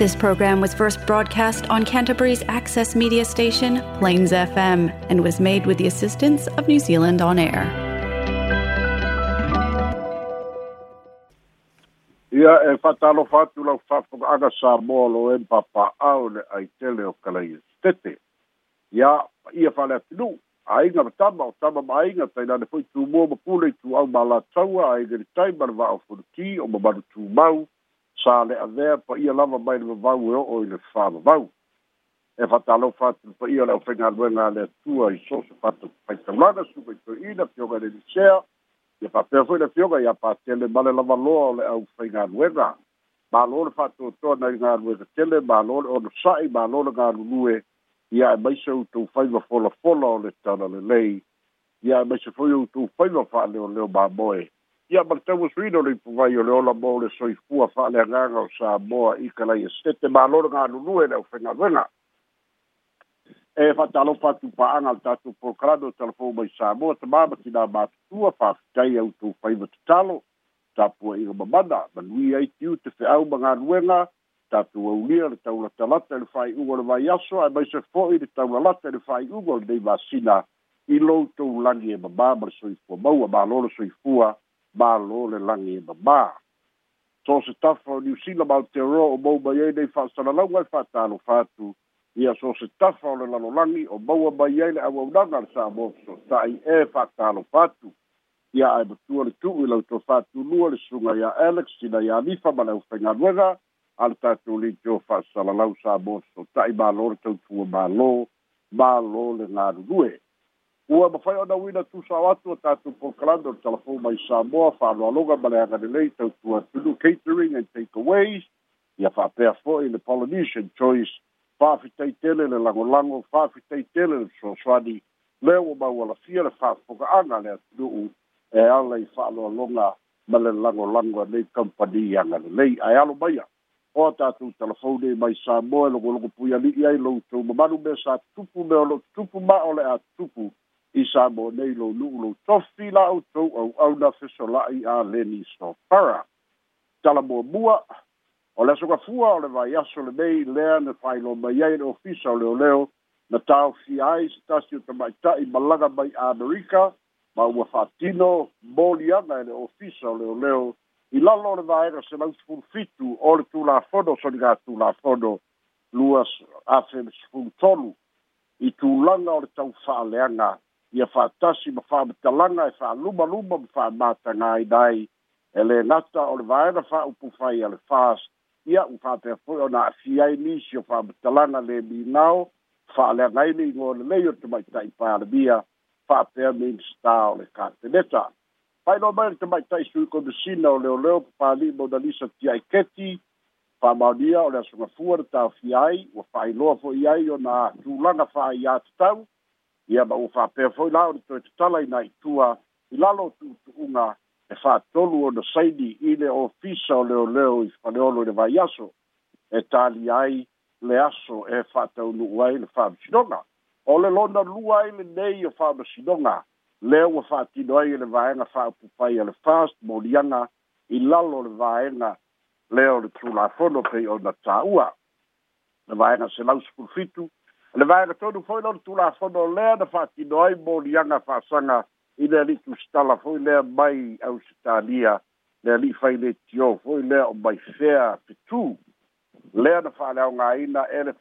This program was first broadcast on Canterbury's access media station, Plains FM, and was made with the assistance of New Zealand On Air. Ia e lau lo e le o tete. Ia, ia whale atinu, ma tama o tama ma tai nane ma tū au ma la taua ni tai o o ma maru sa le avea pa ia lava mai le vavau e o'o i le fāvavau e fatalofa atu pa ia le ʻofega aluega a le atua i soso fata paitaulaga sumaitoiina fioga i le lisea ia fa'apea foi le fioga ia patele ma le lavaloa o le au faiga aluega malo le fa'atoatoa nai galuega tele malo le onosa'i malo le galulue ia e maisa outou faiva folafola o le tala lelei ia e maisa foi outou faiva fa'aleoleo mamoe ia matau asuina le puvai o le ola mo le soifua fa'aleagaga o samoa i kalai esete mālolo e le aufegavega e fa'atalofa atu pa'aga le tatou polkalado talafou mai samoa tamā ma tinā matutua fa'afitai au tou faiva tatalo tapua'iga mamana manui ai tiu te fe'au ma galuega tatou aulia le taulatalata i le fa'ai'uga o le vaiaso ae maise fo'i le taulalata i le fa'ai'uga o lenei niin masina i loutou lagi e mamā ma le soifua maua mālolo soifua malo le lagi e mamā so se tafa o niusila ma aotearoa o maumai ai nei fa'asalalau ae fa'atalofa atu ia so se tafa o le lalolagi o maua mai ai le auaunaga le sa'amo fesoata'i e fa'atalofa atu ia ae matua le tu'u i lautou fa'atulua le suga iā alex ina iā lifa ma le aufaigaluega a le tatou leitio fa'asalalau sa'amo fesoata'i mālō le tautufua mālō mālō le galulue ua mafai ona uina tusao atu o tatou pokalado le telefou mai samoa fa'aloaloga ma le agani tautua tulu catering and takeaways ia fa'apea fo'i le polynesian choice fa'afitaitele le lagolago fa'afitaitele le soasoani lea ua maualafia le fa'afoga'aga le atunu'u e ala i fa'aloaloga ma le lagolago anei kampani agalelei ae alo maia o tatou telefone mai sa moe logologo pui ai loutou mamalu me sa tupu me o lo'o tupu ma o le a tupu i sa mo nei lo nu'u lou tofi la outou auauna fesola'i a leni sofara talamuamua o le asogafua o le vaiaso lenei lea na fa'ailoa mai ai le o leoleo na taofia ai se tasi o i malaga mai amerika ma ua fa'atino moli ana e le o leoleo i lalo o le vaega selausefulufitu o le tulafono soliga lua afe sefulu tolu i tulaga o le taufa'aleaga ia fa'atasi ma fa'amatalaga e fa'alumaluma ma fa'amatagā ina ai e lē gata o le vaega fa'aupufai a le fas ia u fa'apea fo'i ona a'afia ai nisi o fa'amatalaga lē minao fa'aleaga ai le igo no o tamaita'i palemia fa'apea minista o le kateneta failoa mai le tamaita'i sui o leoleo papali'i lisa tiaiketi fa'amaonia o le asogafua le taofia ai ua fa'ailoa fo'i ai ona tulaga fa'aiā tatau ia ma ua faapea foi la ona toe tatala ina itua i lalo tuutu'uga e fa'atolu ona saini i le ofisa o leoleo i faleolo i le vaiaso e tali ai le aso e fa'ataunu'u ai le fa'amasinoga o le lona lua ai lenei o fa'amasinoga lea ua fa'atino ai e le vaega fa'aupupai a le fast moliaga i lalo le vaega lea o le tulafono pei ona tāua le vaega selau sekulufitu le vae le tonu foi lona tulafono o lea na fa'atino ai moliaga fa'asaga i le ali'i tusitala foi lea mai ausitalia le ali'i failetio foi lea o mai fea fetū lea na fa'aleaogāina e le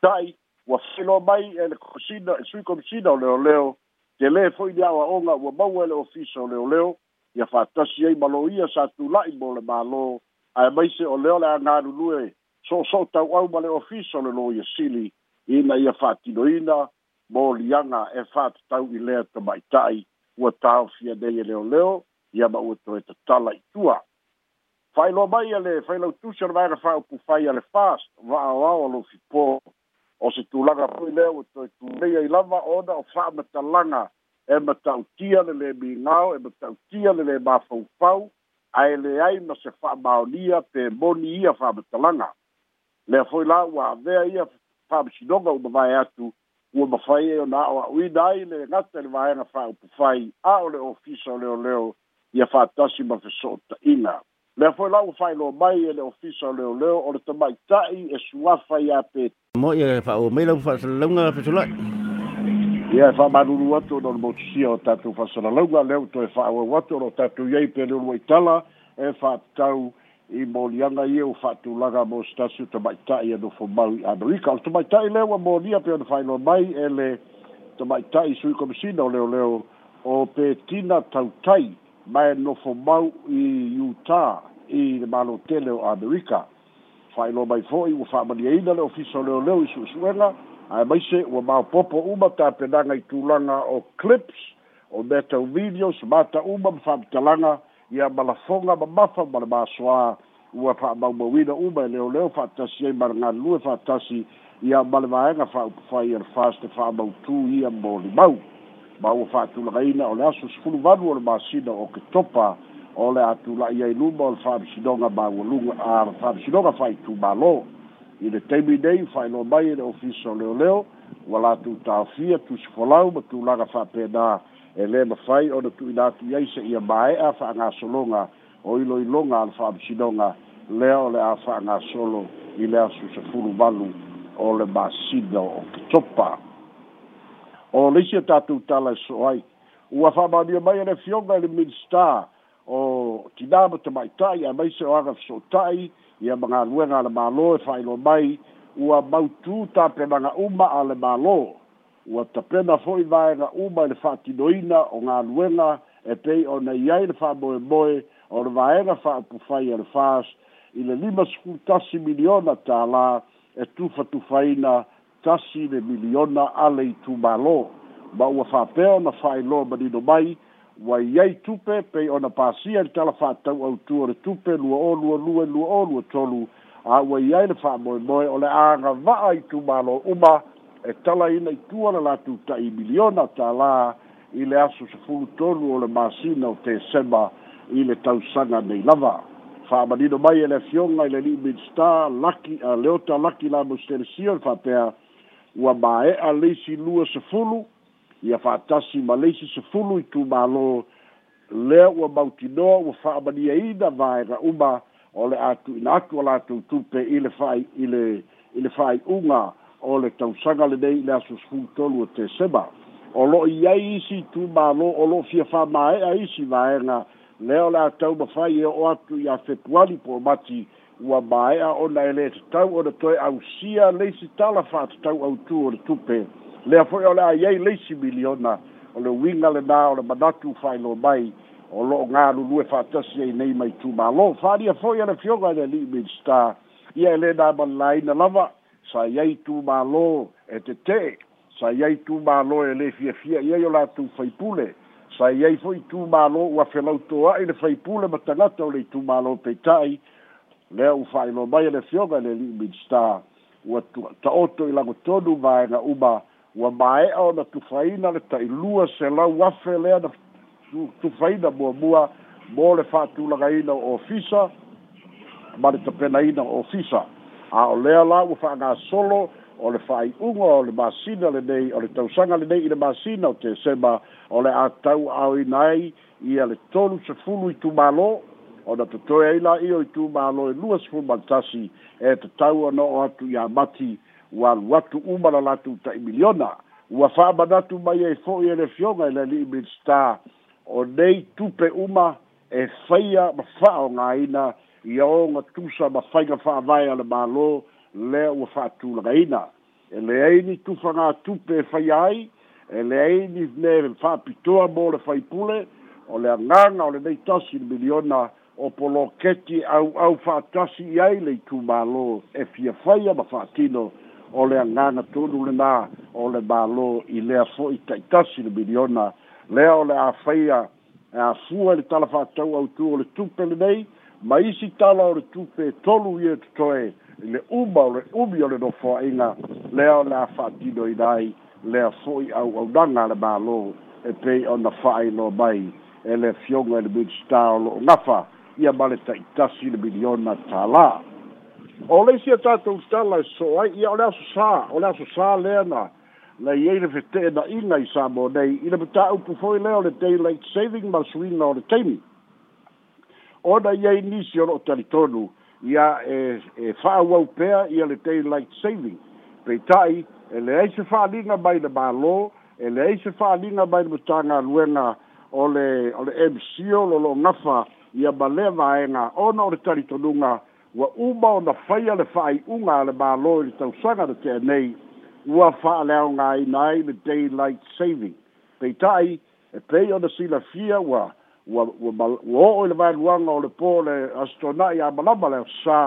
ta'i ua failoa mai e le komisina e sui o te le aʻoaʻoga ua maua e le o leoleo ia fa'atasi ai ma lo ia sa tula'i mo le o leo so so tau au ma le le lo ia sili ina ia faatinoina mo liaga e faatatau i lea tai ua taofia nei e leoleo ia ma ua toe tatala itua faailoa mai lo tu failautusi ona vaega faupufai fai le fast va'aoao a lo fipō o se tulaga poi lea ua toe le tia lava ona o langa e tia le lē migao e matautia le lē mafaufau e le leai ma se fa'amaonia pe ia langa lea foi la ua avea ia faamasinoga uma vae atu ua mafai ai e ona aʻoaʻuina ai le gata i le vaega faaupu fai a o le ofisa o leoleo ia faatasi ma fesootaʻiga lea foi la ua faailoa mai e le ofisa o leoleo o le tamaitaʻi e suafa iā pe mo ia faaua e mai lau faasalalauga fesolaʻi ia e faamalulu atu ona ole motusia o tatou faasalalauga leu toe faauau atu ona o tatou iai pe leoluaitala e faatatau i molianga i eu fatu laga mo stasi o tamaitai ano fomaui amerika o tamaitai leo a molia pe ono failoa mai ele tamaitai sui komisina o leo leo o pe tina tautai mai no fomau i uta i le malo tele o amerika failoa mai foi ua faamaniaina le ofisa o leo leo i suʻesuʻega ae maise ua maopopo uma tapenaga i tulaga o clips o metau videos mata uma ma faamatalaga ia malafoga mamafa ma le masoā ua fa'amaumauina uma e leoleo fa'atasi ai ma le galulue fa'atasi ia ma le vaega fa'aupufai a le faste fa'amautū ia mo limau ma ua fa'atulagaina o le aso sefulu vanu o le masina o ke topa o le atula'i ai luma o le fa'amisinoga maualuga a le fa'amisinoga fa'aitūmālō i le taimi nei fa'ailoa mai e le ofisa o leoleo ua latou taofia tusifolau ma tulaga fa'apenā e lē mafai ona tuuinatu i ai seʻia mae'a fa'agasologa o iloiloga a le fa'amasinoga lea o le a fa'agasolo i le asusafulu malu o le masino o ketopa o le isi e tatou tala e soo ai ua fa'amaonia mai ele fioga le minista o tinā ma tamaita'i a mai seʻoaga e fesoota'i ia magaluega a le mālō e fa'ailoa mai ua mautū tapenaga uma a le mālō ua tapena fo'i vaega uma i le fa'atinoina o galuega e pei ona iai le fa'amoemoe o le vaega fa'apufai e le fas i le lima sekulu tasi miliona tālā e tufatufaina tasi le miliona ale i tumālō ma ua fa'apea ona fa'ailoa manino mai ua iai tupe pei ona pasia i le tala fa'atau autū o le tupe lua o lua lue lua o lua tolu a ua iai le fa'amoemoe o le agava'a i tumālō uma e tala ina i tua la latu ta i miliona ta la i le aso se fulu tonu o le masina o te seba i le tausanga nei lava. Fa manino mai e le fionga i le li minsta laki a leota laki la mosterisio i fatea ua mae a leisi lua se fulu i a fatasi ma leisi se fulu i tu malo lea ua mautinoa ua fa amania ina vae ra uma o le atu ina aku o la tu tupe i le fai, ile, ile fai unga o le tausaga lenei i le aso sukulu tolu o tesema o lo'o i ai isi tu mālo o lo'o fia fāmāe'a isi vaega lea o le a tau mafai e o atu iā fepuali po mati ua māe'a ona e lē tatau ona toe ausia leisi tala fa'atatau autū o le tupe lea fo'i o le aiai leisi miliona o le uiga lenā o le manatu fa'ailo mai o lo'o galulue fa'atasi ai nei mai tumālo fa'alia fo'i ana fioga ele li'i minista ia e lē nā malalaina lava sa yai tu ma lo e te te sa yai tu ma lo e le fia fia ia yo la tu fai pule sa yai foi tu ma lo wa fe lau to a le fai pule ma tanga to le tu ma lo pe tai le u fai lo mai le fioga le li bi sta wa tu ta oto i lango todu va na uba wa mai o na tu fai na le tai lua se la wa fe le na tu fai na bua bua mo le fa tu la ga ina ofisa ma le tapena ina ofisa a o lea la ua fa'agasolo o le fa'ai'uga o le masina lenei o le tausaga lenei i le masina o tesema o le atau aoina ai ia le tolu sefulu i tumālō ona totoe ai la io i tumālō e lua sefulu malatasi e tatau ana o atu iā mati ua alu atu uma la latou ta'i miliona ua fa'amanatu mai ai e fo'i e le fioga i le ali'i milstar o nei tupe uma e faia mafa'aogāina ia o ga tusa ma faiga fa'avae a le mālō lea ua fa atulagaina e leai ni tufaga tupe faia e ai e leai ni le fa'apitoa mo le faipule o le agaga o lenei tasi le miliona o poloketi auau fa atasi i ai le itumālō e fia faia ma fa atino o le agaga tonu lenā o le mālō i lea fo'i taʻitasi le miliona lea o le afaia e afua i le talafa atau autu o le tupe lenei ma isi tala o le tupe tolu ia totoe i e le uma o le umi o le nofoaʻiga lea o le a fa'atinoina ai lea fo'i auaunaga a le mālō e pei ona fa'ailoa mai e le fioga i le minista o lo'o gafa ia ma le ta'itasi le miliona tālā o leisi a tatou tala e so ai ia o le aso sā o le aso sā lea na na iai le fetee na'iga i sa mo nei i le matāupu fo'i lea o le day light saving ma suina o le taimi ona ia i nisi o loo talitonu ia e e fa'aauau pea ia le daylight saving peita'i e leai se fa'aliga mai le mālō e leai se fa'aliga mai le matagaluega o le o le mco lo lo'o gafa ia ma lea vaega ona o le talitonuga ua uma ona faia le fa'ai'uga a le mālō i le tausaga le teanei ua fa'aleaogāina ai le daylight saving peita'i e pei ona silafia ua wa ua ua mal ua o'o i le vaeluaga o le pō le astonaʻi amalama le sa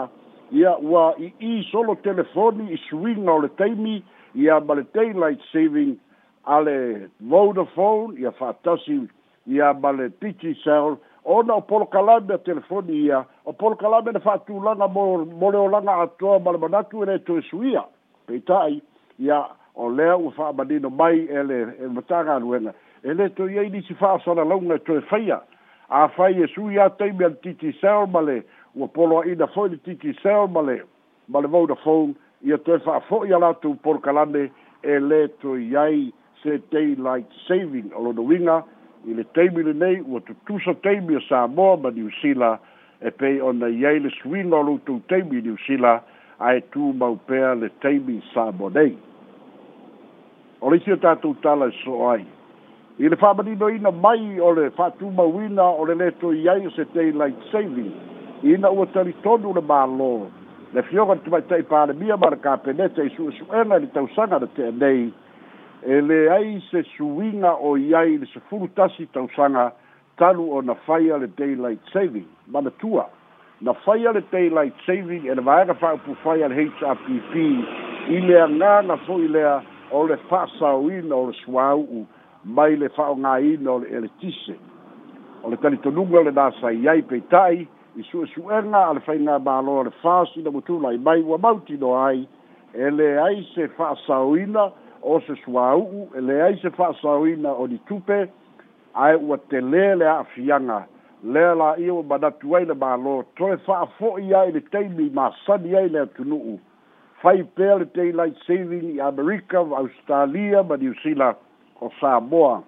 ia ua i'i solo telefoni i suiga o le taimi ia ma le daylight saving a le vodaphone ia fa'atasi ia ma le digicell ona o polokalame a telefoni ia o polokalame na fa'atulaga mo mo le olaga atoa ma le manatu e le toe suia peita'i ia o lea ua fa'amanino mai e le e matagaluega e le to ye ni si fa so la longa to e faia a fai e su ya te mi antiti sel male o polo i da foi tiki sel male male vo da fon ia to fa fo ia la tu por calande e le to ye se daylight saving o lo do winga i le te mi e le nei o tu tu so te mi sa mo ma di usila e pe ona ye le swing o lo tu te mi di usila ai tu mau pea le teimi sa bonei. Olisi o tātou tala so ai i le fa'amalinoina mai o le fa'atumauina o le leto i ai o se daylight saving ina ua talitonu le mālō le fioga le tumaita'i palemia ma e le kapeneta i su'esu'ega i le tausaga e le te'e nei e leai se suiga o i ai le sefulu tasi tausaga talu ona faia le daylight saving manatua na faia le daylight saving e le vaega fa'aupufaia le hrpp i le agaga fo'i lea o le fa'asaoina o le suāu'u mai le faaogāina o le eletise o le talitonuga le nasai ai peita'i i suʻesuʻega a le faiga maloa le fasi na matula i mai ua mautinoa ai e leai se fa'asaoina o se suāu'u e leai se fa'asaoina o ni tupe ae ua telē le a'afiaga lea la'ia ua manatu ai le malo toe fa'afo'i ai le taimi masani ai le atunu'u fai pea le tailight saving i amerika ma australia ma new zealand o Samoa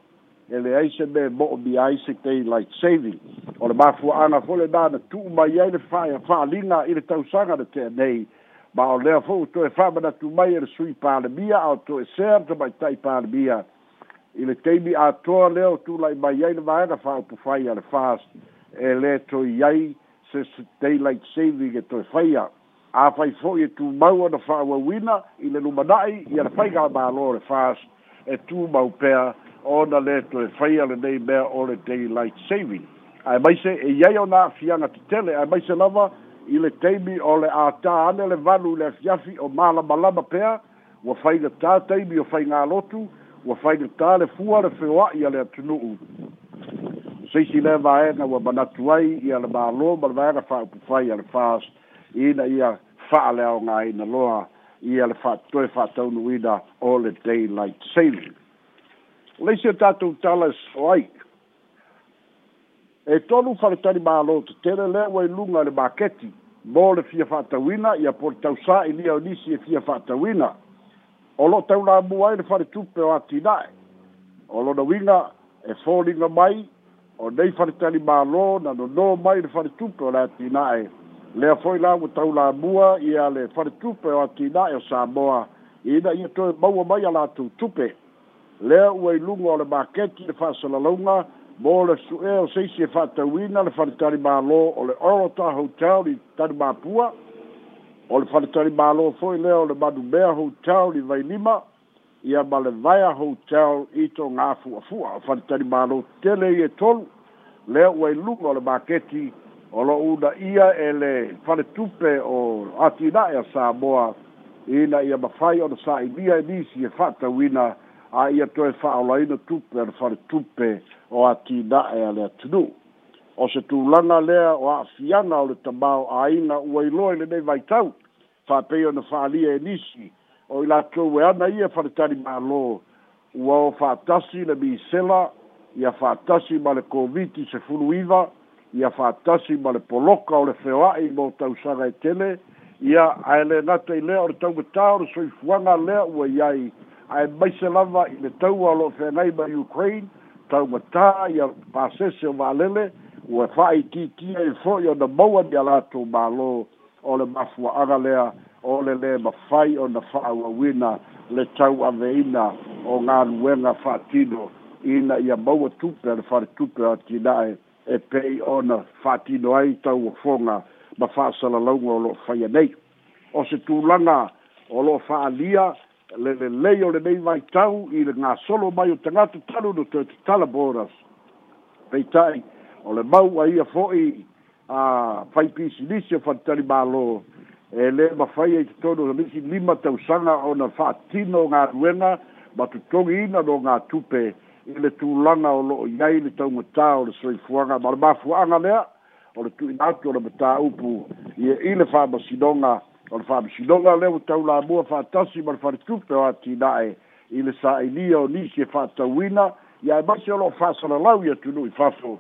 e le aise me mo o mi aise te i light saving o le mafua ana fole na na tu mai ai le whae a wha linga i le tausanga na te nei ma o lea fo to e whae mana tu mai e le sui pāle mia a to e sēr to mai tai pāle mia i le teimi a toa leo tu lai mai ai le maena wha o pufai a le fast e le to i ai se se te i light saving e to e whae a a whae fo i tu maua na wha wina i le lumanai i a le whae gā mālo le fast e tu mau pea ona le to e fai ale nei mea o le daylight saving. Ai mai se e iai o nga fianga te tele, ai mai se lava i le teimi o le a ta ane le vanu le fiafi o mala malama pea, wa fai ga ta teimi o fai ngā lotu, wa fai ga ta le fua le fewa i ale atunu u. Sei si le vae na wa manatu ai i ale maa lo, ma le vae na fai upu fai ale fast, ina ia faa leo ngā ina loa, ia le fa'atoe fa'ataunuina o le daylight saving leisi o tatou tala e so ai e tolu faletali mālo tetele lea ua e luga le maketi mo le fia fa'atauina ia po le tausā'ilia o nisi e fia fa'atauina o lo'o taulamu ai le faletupe o atina'e o lona uiga e foliga mai o nei faletali mālo na no mai le faletupe o le atina'e lea foi la ua taulamua ia le faletupe o atina e o samoa ina ia toe maua mai a latou tupe lea ua iluga o le maketi le fa'asalalauga mo le su'e o seisi e fa'atauina le faletali mālō o le orota hotel li talimapua o le faletali mālō foi lea o le manumea hotel li vailima ia ma le vaia hotel i togā fuafua o faletali mālō tele i e tolu lea ua iluga o le maketi o loo una ia e le faletupe o atina'e a samoa ina ia mafai ona sa'inia e nisi e fa'atauina a ia toe fa'aolaina tupe ona faletupe o atina'e a le atunu'u o se tulaga lea o a'afiana o le tamao āina ua iloa i lenei vaitau fa'apei ona fa'alia e nisi o i latou e ana ia faletali mālō ua o fa'atasi le misela ia fa'atasi ma le koviti sefulu iva ia fa'atasi ma le poloka o le feoa'i mo tausaga e tele ia ae lē nata i lea o le taugatā o le soifuaga lea ua iai ae maise lava i le taua o lo'o e feagai ma ukraine taugatā ia pasese o valele ua fa'aitiitia i fo'i ona maua nia latou mālō o le mafua'aga lea o le lē mafai ona fa'auauina le tau aveina o galuega fa'atino ina ia maua tupe a le faletupe atina'e e pei ona fatino ai tau fonga ma fa'asala launga o lo faia nei o se tulaga o lo fa'alia lelelei o lenei vaitau i le na solo mai o tagata talu no toe tatala boras pe tai o le mau fo e i a fai faipisilisi o faatalimālō e lē mafai ai le misi lima tau tausaga ona fa'atino gaduega ma tutogiina lo gatupe no i le tulaga o lo'o iai le taumatā o le soifuaga ma le mafuaaga lea o le tuina atu o le matā upu ia i le faamasinoga o le faamasinoga lea ua taulamua faatasi ma le faletupe o atina'e i le sa'ailia o nisi e fa'atauina ia e masi o lo'o fa'asalalau ia tunu'i fafo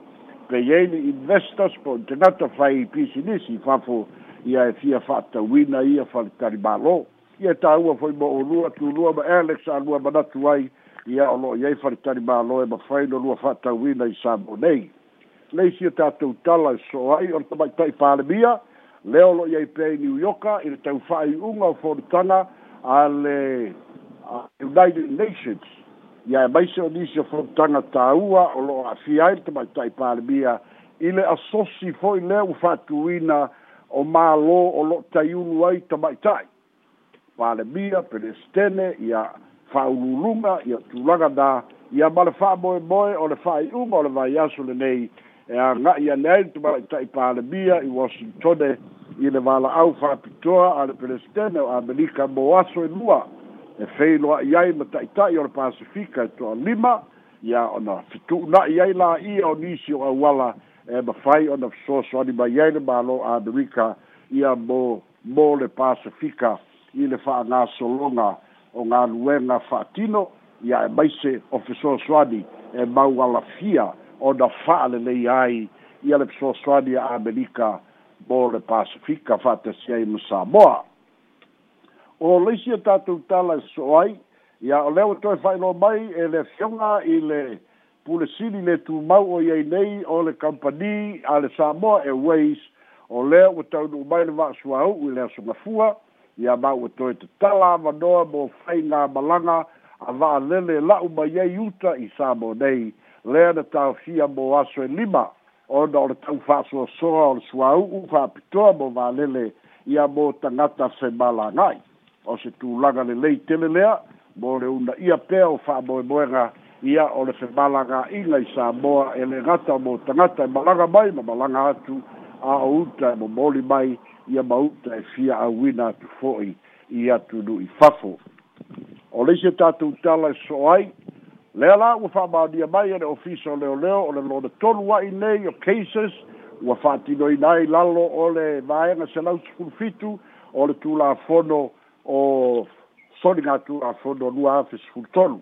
peiai le investors po i tagata fai pisinisi fafo ia e fia fa'atauina ia faletalimālō ia tāua fo'i mo'olua tulua ma alex alua manatu ai ia o loo iai faletali mālo e mafai lo lua fa'atauina i samonei leisi o tatou tala e so ai o le tamaita'i palemia lea o loo iai pea i new yorka i le tau fa'aiʻuga o folitana a le united nations ia e maise o nisi o folitaga tāua o loo afia ai le tamaita'i palemia i le asosi fo'i lea ua fa'atūina o mālo o loo taiulu ai tamaita'i palemia pelestene ia yeah faulūluga ia tulaga nā ia ma le fa'amoemoe o le fa'ai'uga o le vaiaso lenei e aga'i ane ai tumala'i ta'i palemia i washingtone i le vala'au fa'apitoa a le pelestene o amelika mo aso e lua e feiloa'i ai ma ta'ita'i o le pasifika e toa lima ia ona fetu'una'i ai la'ia o nisi o auala e mafai ona fesoasoani mai ai le mālo amerika ia mo mo le pasifika i le fa'agasologa o ngā luenga whātino i a e maise e o Fesua Swani e mau ala fia o na whaale lei ai i ale Fesua Swani a Amerika mō le Pasifika whātasi ai mo Samoa. O leisi o tātou tala e so ai, i a o leo toi whaino mai e le fionga i le pule le tū mau o iei nei o le kampani a le Samoa e Waze o leo o tau nu mai le vāsua au i le asunga fua, ia mau e toe tatala bo mo faiga malaga a va'alele la'u mai ai uta i sa mo nei lea na taofia mo aso e lima ona o le tau fa'asoasoga o le suāu'u fa'apitoa mo lele ia bo ta tagata se malagai o se tulaga lelei le lea mo le una ia pea o fa'amoemoega ia o le femalaga'iga i sa moa e le gata mo tagata e balanga mai ma malaga atu a o uta e momoli mai ia mauta e fia auina atu fo'i i atu nu'i fafo o leisi e tatou tala e so ai lea la ua fa'amaonia mai ele ofisa o leoleo o le lona tolu a'i nei o cases ua fa'atinoina ai lalo o le vaega selau sekulufitu o le tulafono o soliga tulafono lua afe sekulutolu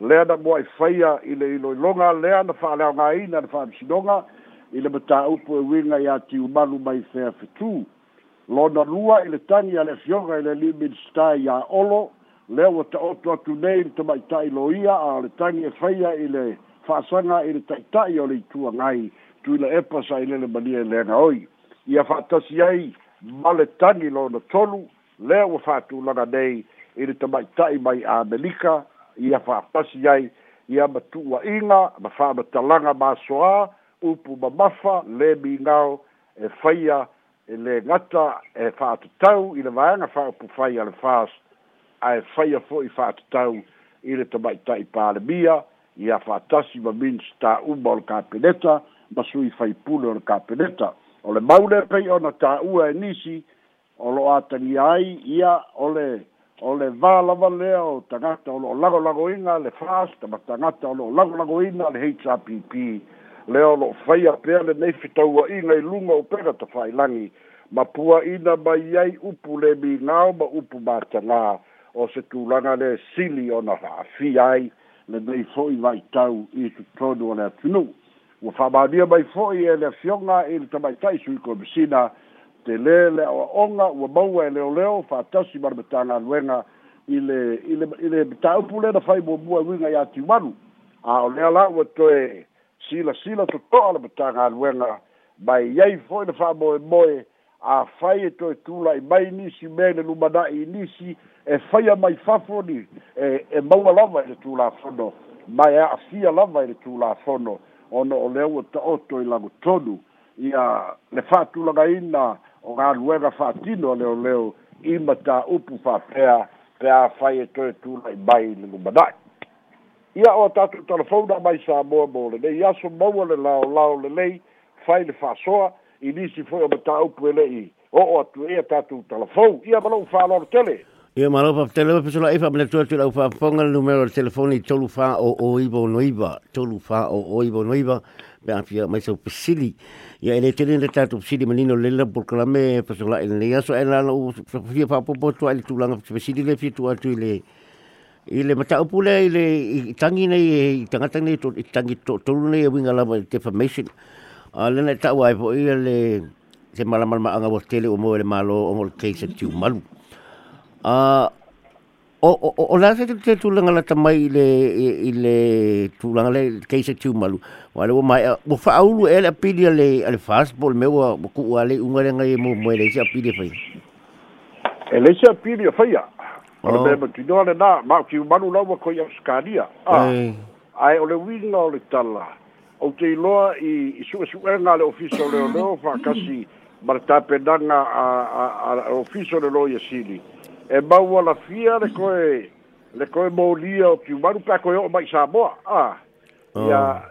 lea na moa'i faia i le iloiloga lea na fa'aleaogāina na fa'amisinoga i le mataupu e uiga iā tiumalu mai fea fetū lona lua i le tagi a le afioga i le liminsta iaolo lea ua ta'oto atu nei le tama'ita'iloia a le tagi e faia i le fa'asaga i le ta'ita'i o le itua gai tuila epa sa'ile le malia e lega oi ia fa'atasi ai ma le tagi lona tolu lea ua fa'atulaga nei i le tama'ita'i mai amelika ia fa'apasi ai ia matu'ua'iga ma fa'amatalaga masoā upu mamafa le mingao e faia e le ngata e whaatatau i le vaenga whaupu faia le fast a e faia fo i whaatatau i le tamai tai pāle mia i a whaatasi ma mins tā uma o le kāpeneta ma sui whaipule o le kāpeneta o le maule pei ona tā ua e nisi o lo atangi ai ia o le o le vālava lea o tangata o lo lagolago inga le fast ma tangata o lo lagolago inga le HRPP lea o loo faia pea lenei fitauaʻiga i luga o pega ta fa'ailagi ma puaʻina mai ai upu le migao ma upu matagā o se tulaga le sili ona fa'afia ai lenei fo'i vaitau i totonu o le atunuu ua fa'amalia mai fo'i e le afioga i le ko suikomesina te le le aʻoaʻoga ua maua e leoleo fa'atasi ma le matagaluega i le i le i le matāupu le na fai muamua uiga iā tiumalu a o lea la ua toe sila sila totoa le matagaluega mai iai foi le fa'amoemoe afai e toe tula'i mai nisi me le lumana'i i nisi e faia mai fafoni e e maua lava i le tulafono mae a'afia lava i le tulafono ono o lea ua ta'oto i lagotonu ia le fa'atulagaina o galuega fa'atino leoleo i matā upu fa'apea pe afai e toe tula'i mai le lumana'i ia o tatou talafona mai sa moa mo lelei aso maua le laolao lelei fai le fa'asoa i nisi foi o mataupu e o'o atu e, ia tatou talafou ia ma lo'u fa'alolo tele ia ma lo'u fa'apitele ma tu lau fa'apoga le numero le telefoni tolu fa'aoo iva ono iva tolu fa'aoo iva ono iva pe afia mai sau pesili ia e le tele le tatou pesili manino le la polokalame pesola'ai e lenei aso e la lo'u fia fa'apopo tua'i le tulaga pesili le fitu atu i le i le matau o pule i le i tangi nei i tangata nei to i tangi to tolu nei winga lava i te a le na e tau ai po i le te malamal ma anga tele o mo le malo o mo le case tiu malu a o o o la se te tulanga la tamai le i le tulanga le case tiu malu wa e le mai o fa aulu ele apili le le fastball me wa ku wa le unga le ngai e mo mo le se apili fai ele se apili fai ona oh. mea matinoa lenā maokiumanu laua koi auskalia ah, ae o le uiga o le tala ou te iloa i suʻesuʻega a le ofisa o leoleo faakasi ma le tapenaga aa ofisa o le loia sili e maua lafia le koe le koe molia o kiumanu pea koe oo mai samoa a ah, oh. ia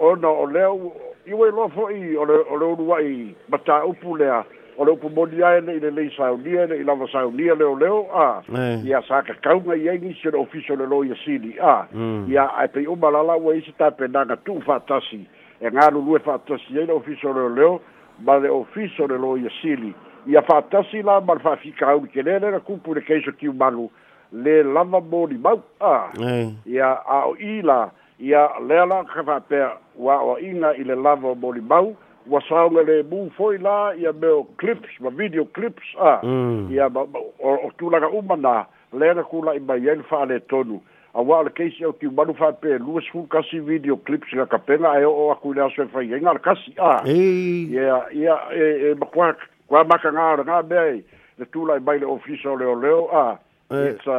ona o lea ua iloa fo'i o le oluai mataupu lea o le upu moni ai ne i le lei saunia ne i lava saunia leo leo a eh. ia sa kakauga iai nisi le ofiso le loia sili a mm. ia ae pei uma lala ua isi taepenaga tuu faatasi e galulue faatasi ai le ofiso leo leo ma le ofiso le loia sili ia faatasi la ma le faafikauli kele lega kupu i le keiso kiumalu le lava moni mau a eh. ia a ila, ia lea la kafaapea wa o i le lava moni mau ua saunga le mu foi la ia meo clips ma video clips a mm. ia ma o tulaga uma na lenga kula i mai ele faale tonu auā o le keisi au tiumalu faapelua sekulu kasi video clips ga kapela ae oo aku i le aso e faiaiga le kasi a ia ia e makuā kuā makagā o le gā mea i le tula'i mai le ofisa o leoleo a it's a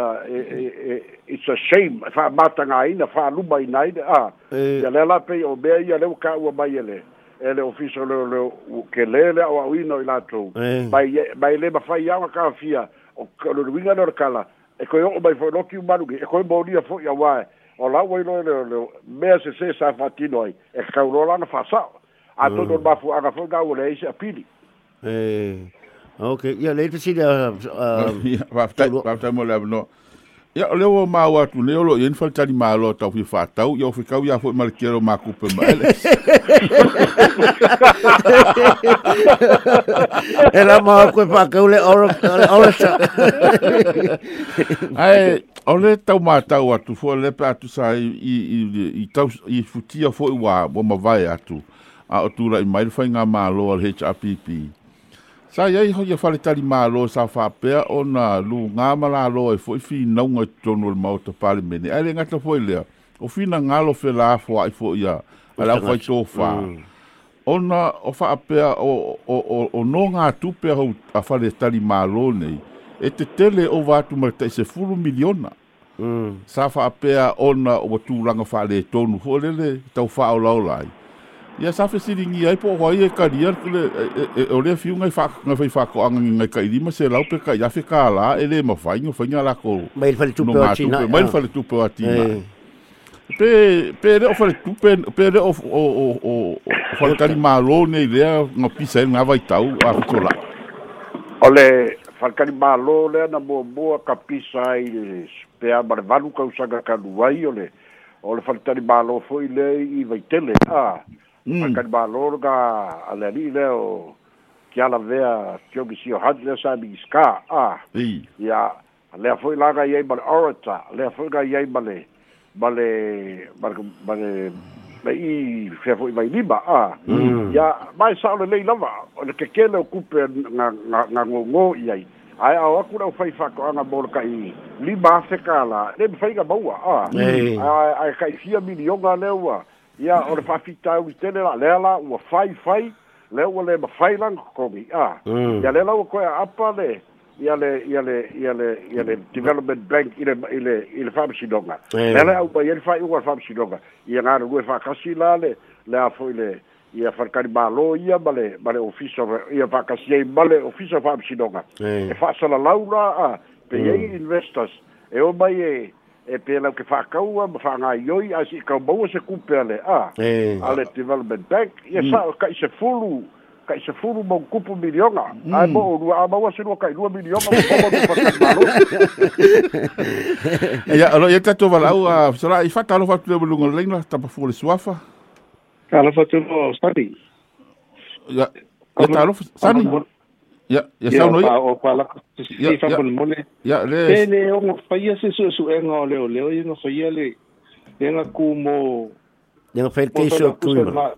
it's a shame fa'amatagāina fa'aluma ina ai le a ia lea la pei o mea ia leu kaua mai le ele o fiso le le o ke le le o au ino i latou mai eh. le mafai aga kafia o luluiga le o le kala e koe o'o mai foi loki umalugi e koe molia fo'i o lau ai loe leo mea sesē sa fa'atino ai e kakauloa lana fa'asa'o mm. o le mafuaga foi gau leai se apili eh. ok ia lei pesili mo le avanoa Ya le wo ma wa tu le lo yen fal tali ma lo ta fi fa tau yo fi kau ya fo mal kero ma ku pe mal. El ma ku pa kau le oro oro sa. Ai ole ta ma ta wa tu fo le pa tu sa i i i ta i futi ya fo wa wo ma vai atu. A tu la i mai fa nga ma lo al HRPP. Sa ia iho ia whare tari mālo sa whapea o nā lū ngā lo e fwoi fi naunga tonu le mauta pāle mene. Aile ngata fwoi lea, o fi fina ngālo fe la fwa i fwoi ia, ala o fai tō whā. Mm. O nā o whapea o, o, o, o nō ngā tūpea hau a whare tari mālo nei, e te tele o vātu mai tai se fulu miliona. Mm. Sa whapea o nā o watūranga whare tonu, hoa lele tau whā o laulai. Mm. ia sa fesiligia ai pooai e kalia lekule e o lea fiuga i faifakoaga gai kailima selau pe kaia fekalā e lē mafaiga faiga lako mai le faletupe o atina ah. pe pe le o faletupe pe le o falekalimālō nei lea gapisa ai gava itau akotolaʻi o le falekalimālō lea na muamua kapisa ai pea ma le valu kausaga kalu ai o le o le falekalimālō fo'i lea i vaitele a ah. Μακάρι μπαλόργα, αλερίλεο και άλλα βέα πιο κυσί ο χάτς λέω σαν μηγισκά. Α, για λέω φόη λάγα για είπα όρατα, λέω φόη λάγα για είπα λέ. Μπαλε, μπαλε, με ή φεύγω είμαι λίμπα, α. Για μάι σαν όλε λέει λάβα, όλε και κέλε ο κούπε να γογώ ιαί. Ai au aku rau fai fa ko anga bol kai lima se kala le fai ga baua ah ai ai kai fia miliona lewa ia o le fa'afitauitele la'lea la ua faifai fai le ua lē mafai laga kokogi a mm. ia le la ua koe a'apa le ia le ia le ia le ia le development bank i le i le i le fa'amasinoga mm. lea le au mai ai le fa'aiuga le fa'amasinoga ia galulue fa'akasi la le le a fo'i le ia falikali mālō ia ma le ma le ofisa ia fa'akasi ai ma le ofisa fa'amasinoga mm. e fa'asalalau la a pe iai investors e o mai e e pe lau ke whakaua, ma whangaioi, a si kau maua se kupe ale a. E. Ale development bank, ia mm. sa kai se fulu, kai se fulu mau kupu milionga. Mm. Ai mo o a maua se rua kai rua milionga, mo kama rua whakamalo. Ia, alo, ia tato walau, a sara, i whata alo whatu leo lungo leina, tapa fule suafa. Alo whatu leo, sari. Ia, ia ta alo, Sani. Ya, ya sa sauno Ya, o palaka si fapolemole ia le e le oga faia se suʻesuʻega o le o ga faia le le gaku mo le ga fai lekeisi o tuima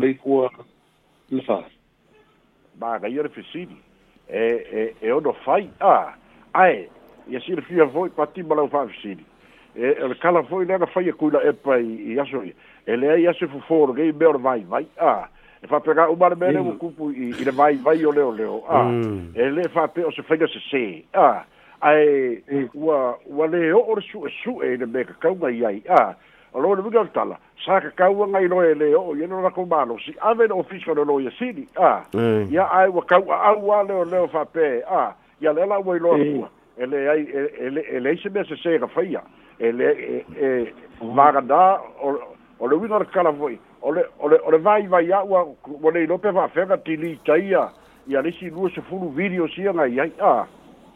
leikua le fa magaia Eh fesili e e e ono fai a ae ia silafia foi patima lau faafesili e le kala foi le aga faia kuila epa i aso ia e leai aso fofōlogei mea ona vaivai a faapega ah, mm. e ah, e. uma e le mea ah, le uakupu i le vaivai o leoleo a e lē faape o se faiga sesē a ae ua ua lē o'o le su'esu'e i le mea kakauga i ai a o lo le viga o le tala sa kakauaga i loe lē o'o i alo malo malosi ave le ofisa o le lo ia sili a ia ae ua kau a'au a leoleo faape a ia le ala ua iloa kua e lē ai e lē ai se mea sesē gafaia e lē e vaganā o o le uiga o le kakala fo'i ole ole ole vai vai ya wa ole lo pe va fe ga ti li tai ya ya li si lu se fu lu video si nga ya ya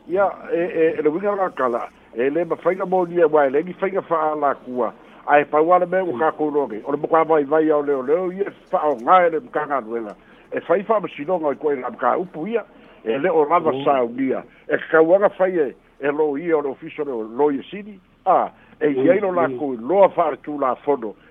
ya e, e e le winga ra kala e le ba fa na mo ni wa le ni fa nga fa la kwa ai pa wa le me u ka ko lo ge ole ba vai vai ya ole ole ye fa o nga le ka ga duela e fa fa ba si lo nga ko e ra ka u pu ya e le o ra va mm. sa u dia e ka wa ga fa ye e lo o ole ofisio le lo ye si ah mm. e ye no la ku lo fa tu la fodo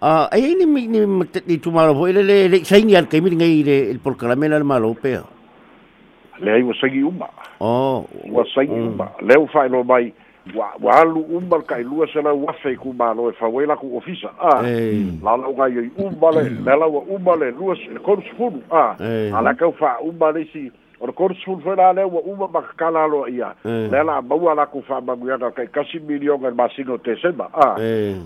Uh, ay ni ni ni tumalo po ile eh, le sainian kay mi ngai ile el programa la malo oh, pe. Le ai wasagi uma. Oh, wasagi uma. Le u fai lo mai wa wa lu uma kai lu sala wa fe ku malo e fa wela ku ofisa. Ah. La la ga yo e uma le, la la uma le lu se kon sfun. Ah. Ala ka fa uma le si o le konsul fela le ua uma makakala aloa ia eh. le la maua lakou fa'amaguiana e ah. eh. o kaikasi milioga le masino tesema a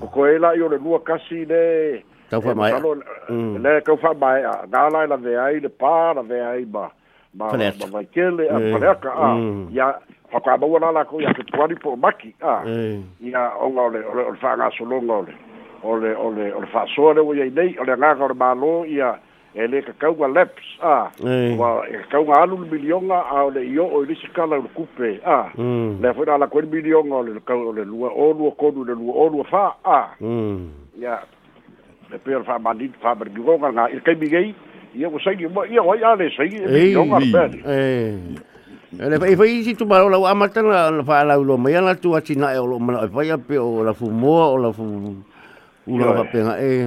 o koe la'i o le lua kasi le kau fa'amae'a e mm. le kau fa'amae'a ga la e lave ai le pā lave ai ma ma ma vaikele a paleaka eh. a mm. ia fakaamaua la lakou ia ketuani po maki a ia oga ole ole fa'agasologa ole ole ole ole fa'asoa le ua iai nei o le agaga o le mālō ia e lē kakauga laps a ua e kakauga alu le milioga a o le io'o i lisi kala o kupe a lea fo'i la alakuai le milioga o kau o lua olua kolu le lua olua fa a mm. ia e pea le fa'amalili fa'amaligigoga ga i le ia ua saili ma ia oai a e le e milioga le Ele fai fai si tu malo lau amata na la fa la lo mai ala tu atina e o lo mana fai e pe o la fumoa o la fu u la fa penga e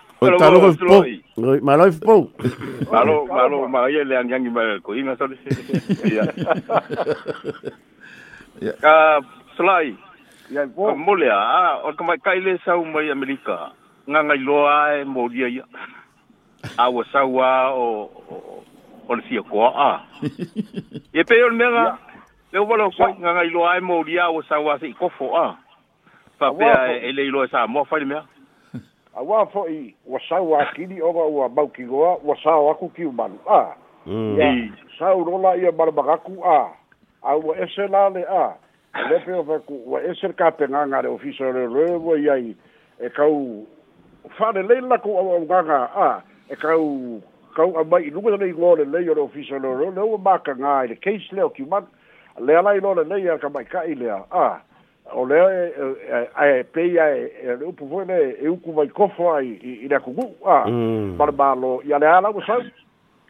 Oi, talo ko po. Oi, malo ko po. Malo, malo, malo ye le ang yang ba ko ina so. Ya. Ya. Ka slai. Ya po. Mo le a, o ka mai kai le sa mai Amerika. Nga ngai lo ai mo dia ya. A wa sa wa o o le sia ko a. Ye pe ol mega. Le o bolo ko nga ngai lo ai mo dia o sa wa si ko fo a. Pa pe ai le lo sa mo fa le mega a fo'i ua sau akili oga ua maukigoa ua sao aku kiumalu a mm. i saulola ia malamagaku a aua ese lale a lepe ofaku ua ese le kapegaga a le ofisa lerē ua i ai e kau fa'alelei lako auaugaga a e kau kau amai i luga leigo lelei o le ofisa lerē le ua makagā i le case ki o kiumalu lea lai lo lelei a kamaika'i lea a ah. ole a pei ai e upu foi ne e uku vai kofo ai i na kuku a mm. barbalo ia le ala o sau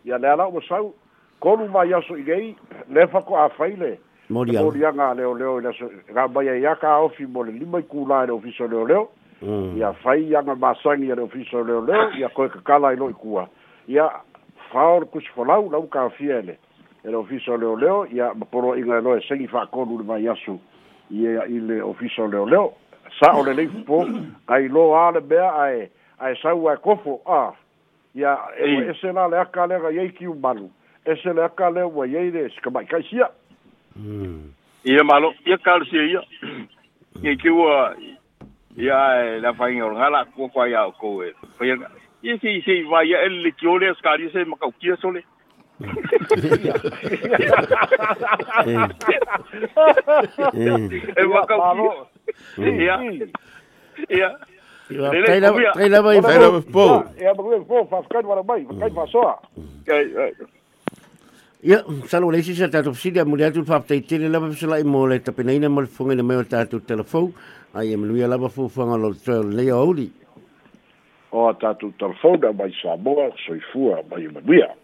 ia le ala o sau kolu mai aso i gei le fa ko a faile moria moria nga le ole ole so ga bai ai aka ofi mo le lima ku la le ofiso le ole mm. ia fai ia nga masangi le ofiso le ole ia ko ka kala i lo kua ia faor kus folau lau ka fiele le ofiso le ole ia maporo inga lo e sengi fa kolu mai aso ia i le ofisa o leoleo sa o le lei fo ai lo a le mea ae ae sau ae kofo a ia e ese e la le aka lega iai kiumalu ese le aka le ua iai le sikamaikaisia mm. ia malo mm. ia kalesia ia ia kiua uh, ia e lafaiga o le galakua koa ia oukou e faia ia seisei vaia e lelekiole a sekali se makaukia sole En wat kan Ja. Ja. Trainer mai fa. po. Ya ja po fa ja le si mm. ja tatu si mulia tu fa ja tele la fa la mo le ja nei fonga na mai ja telefon. Ai e luia la fa ja lo le oli. O tatu telefon da mai sa boa, soifua mai mulia.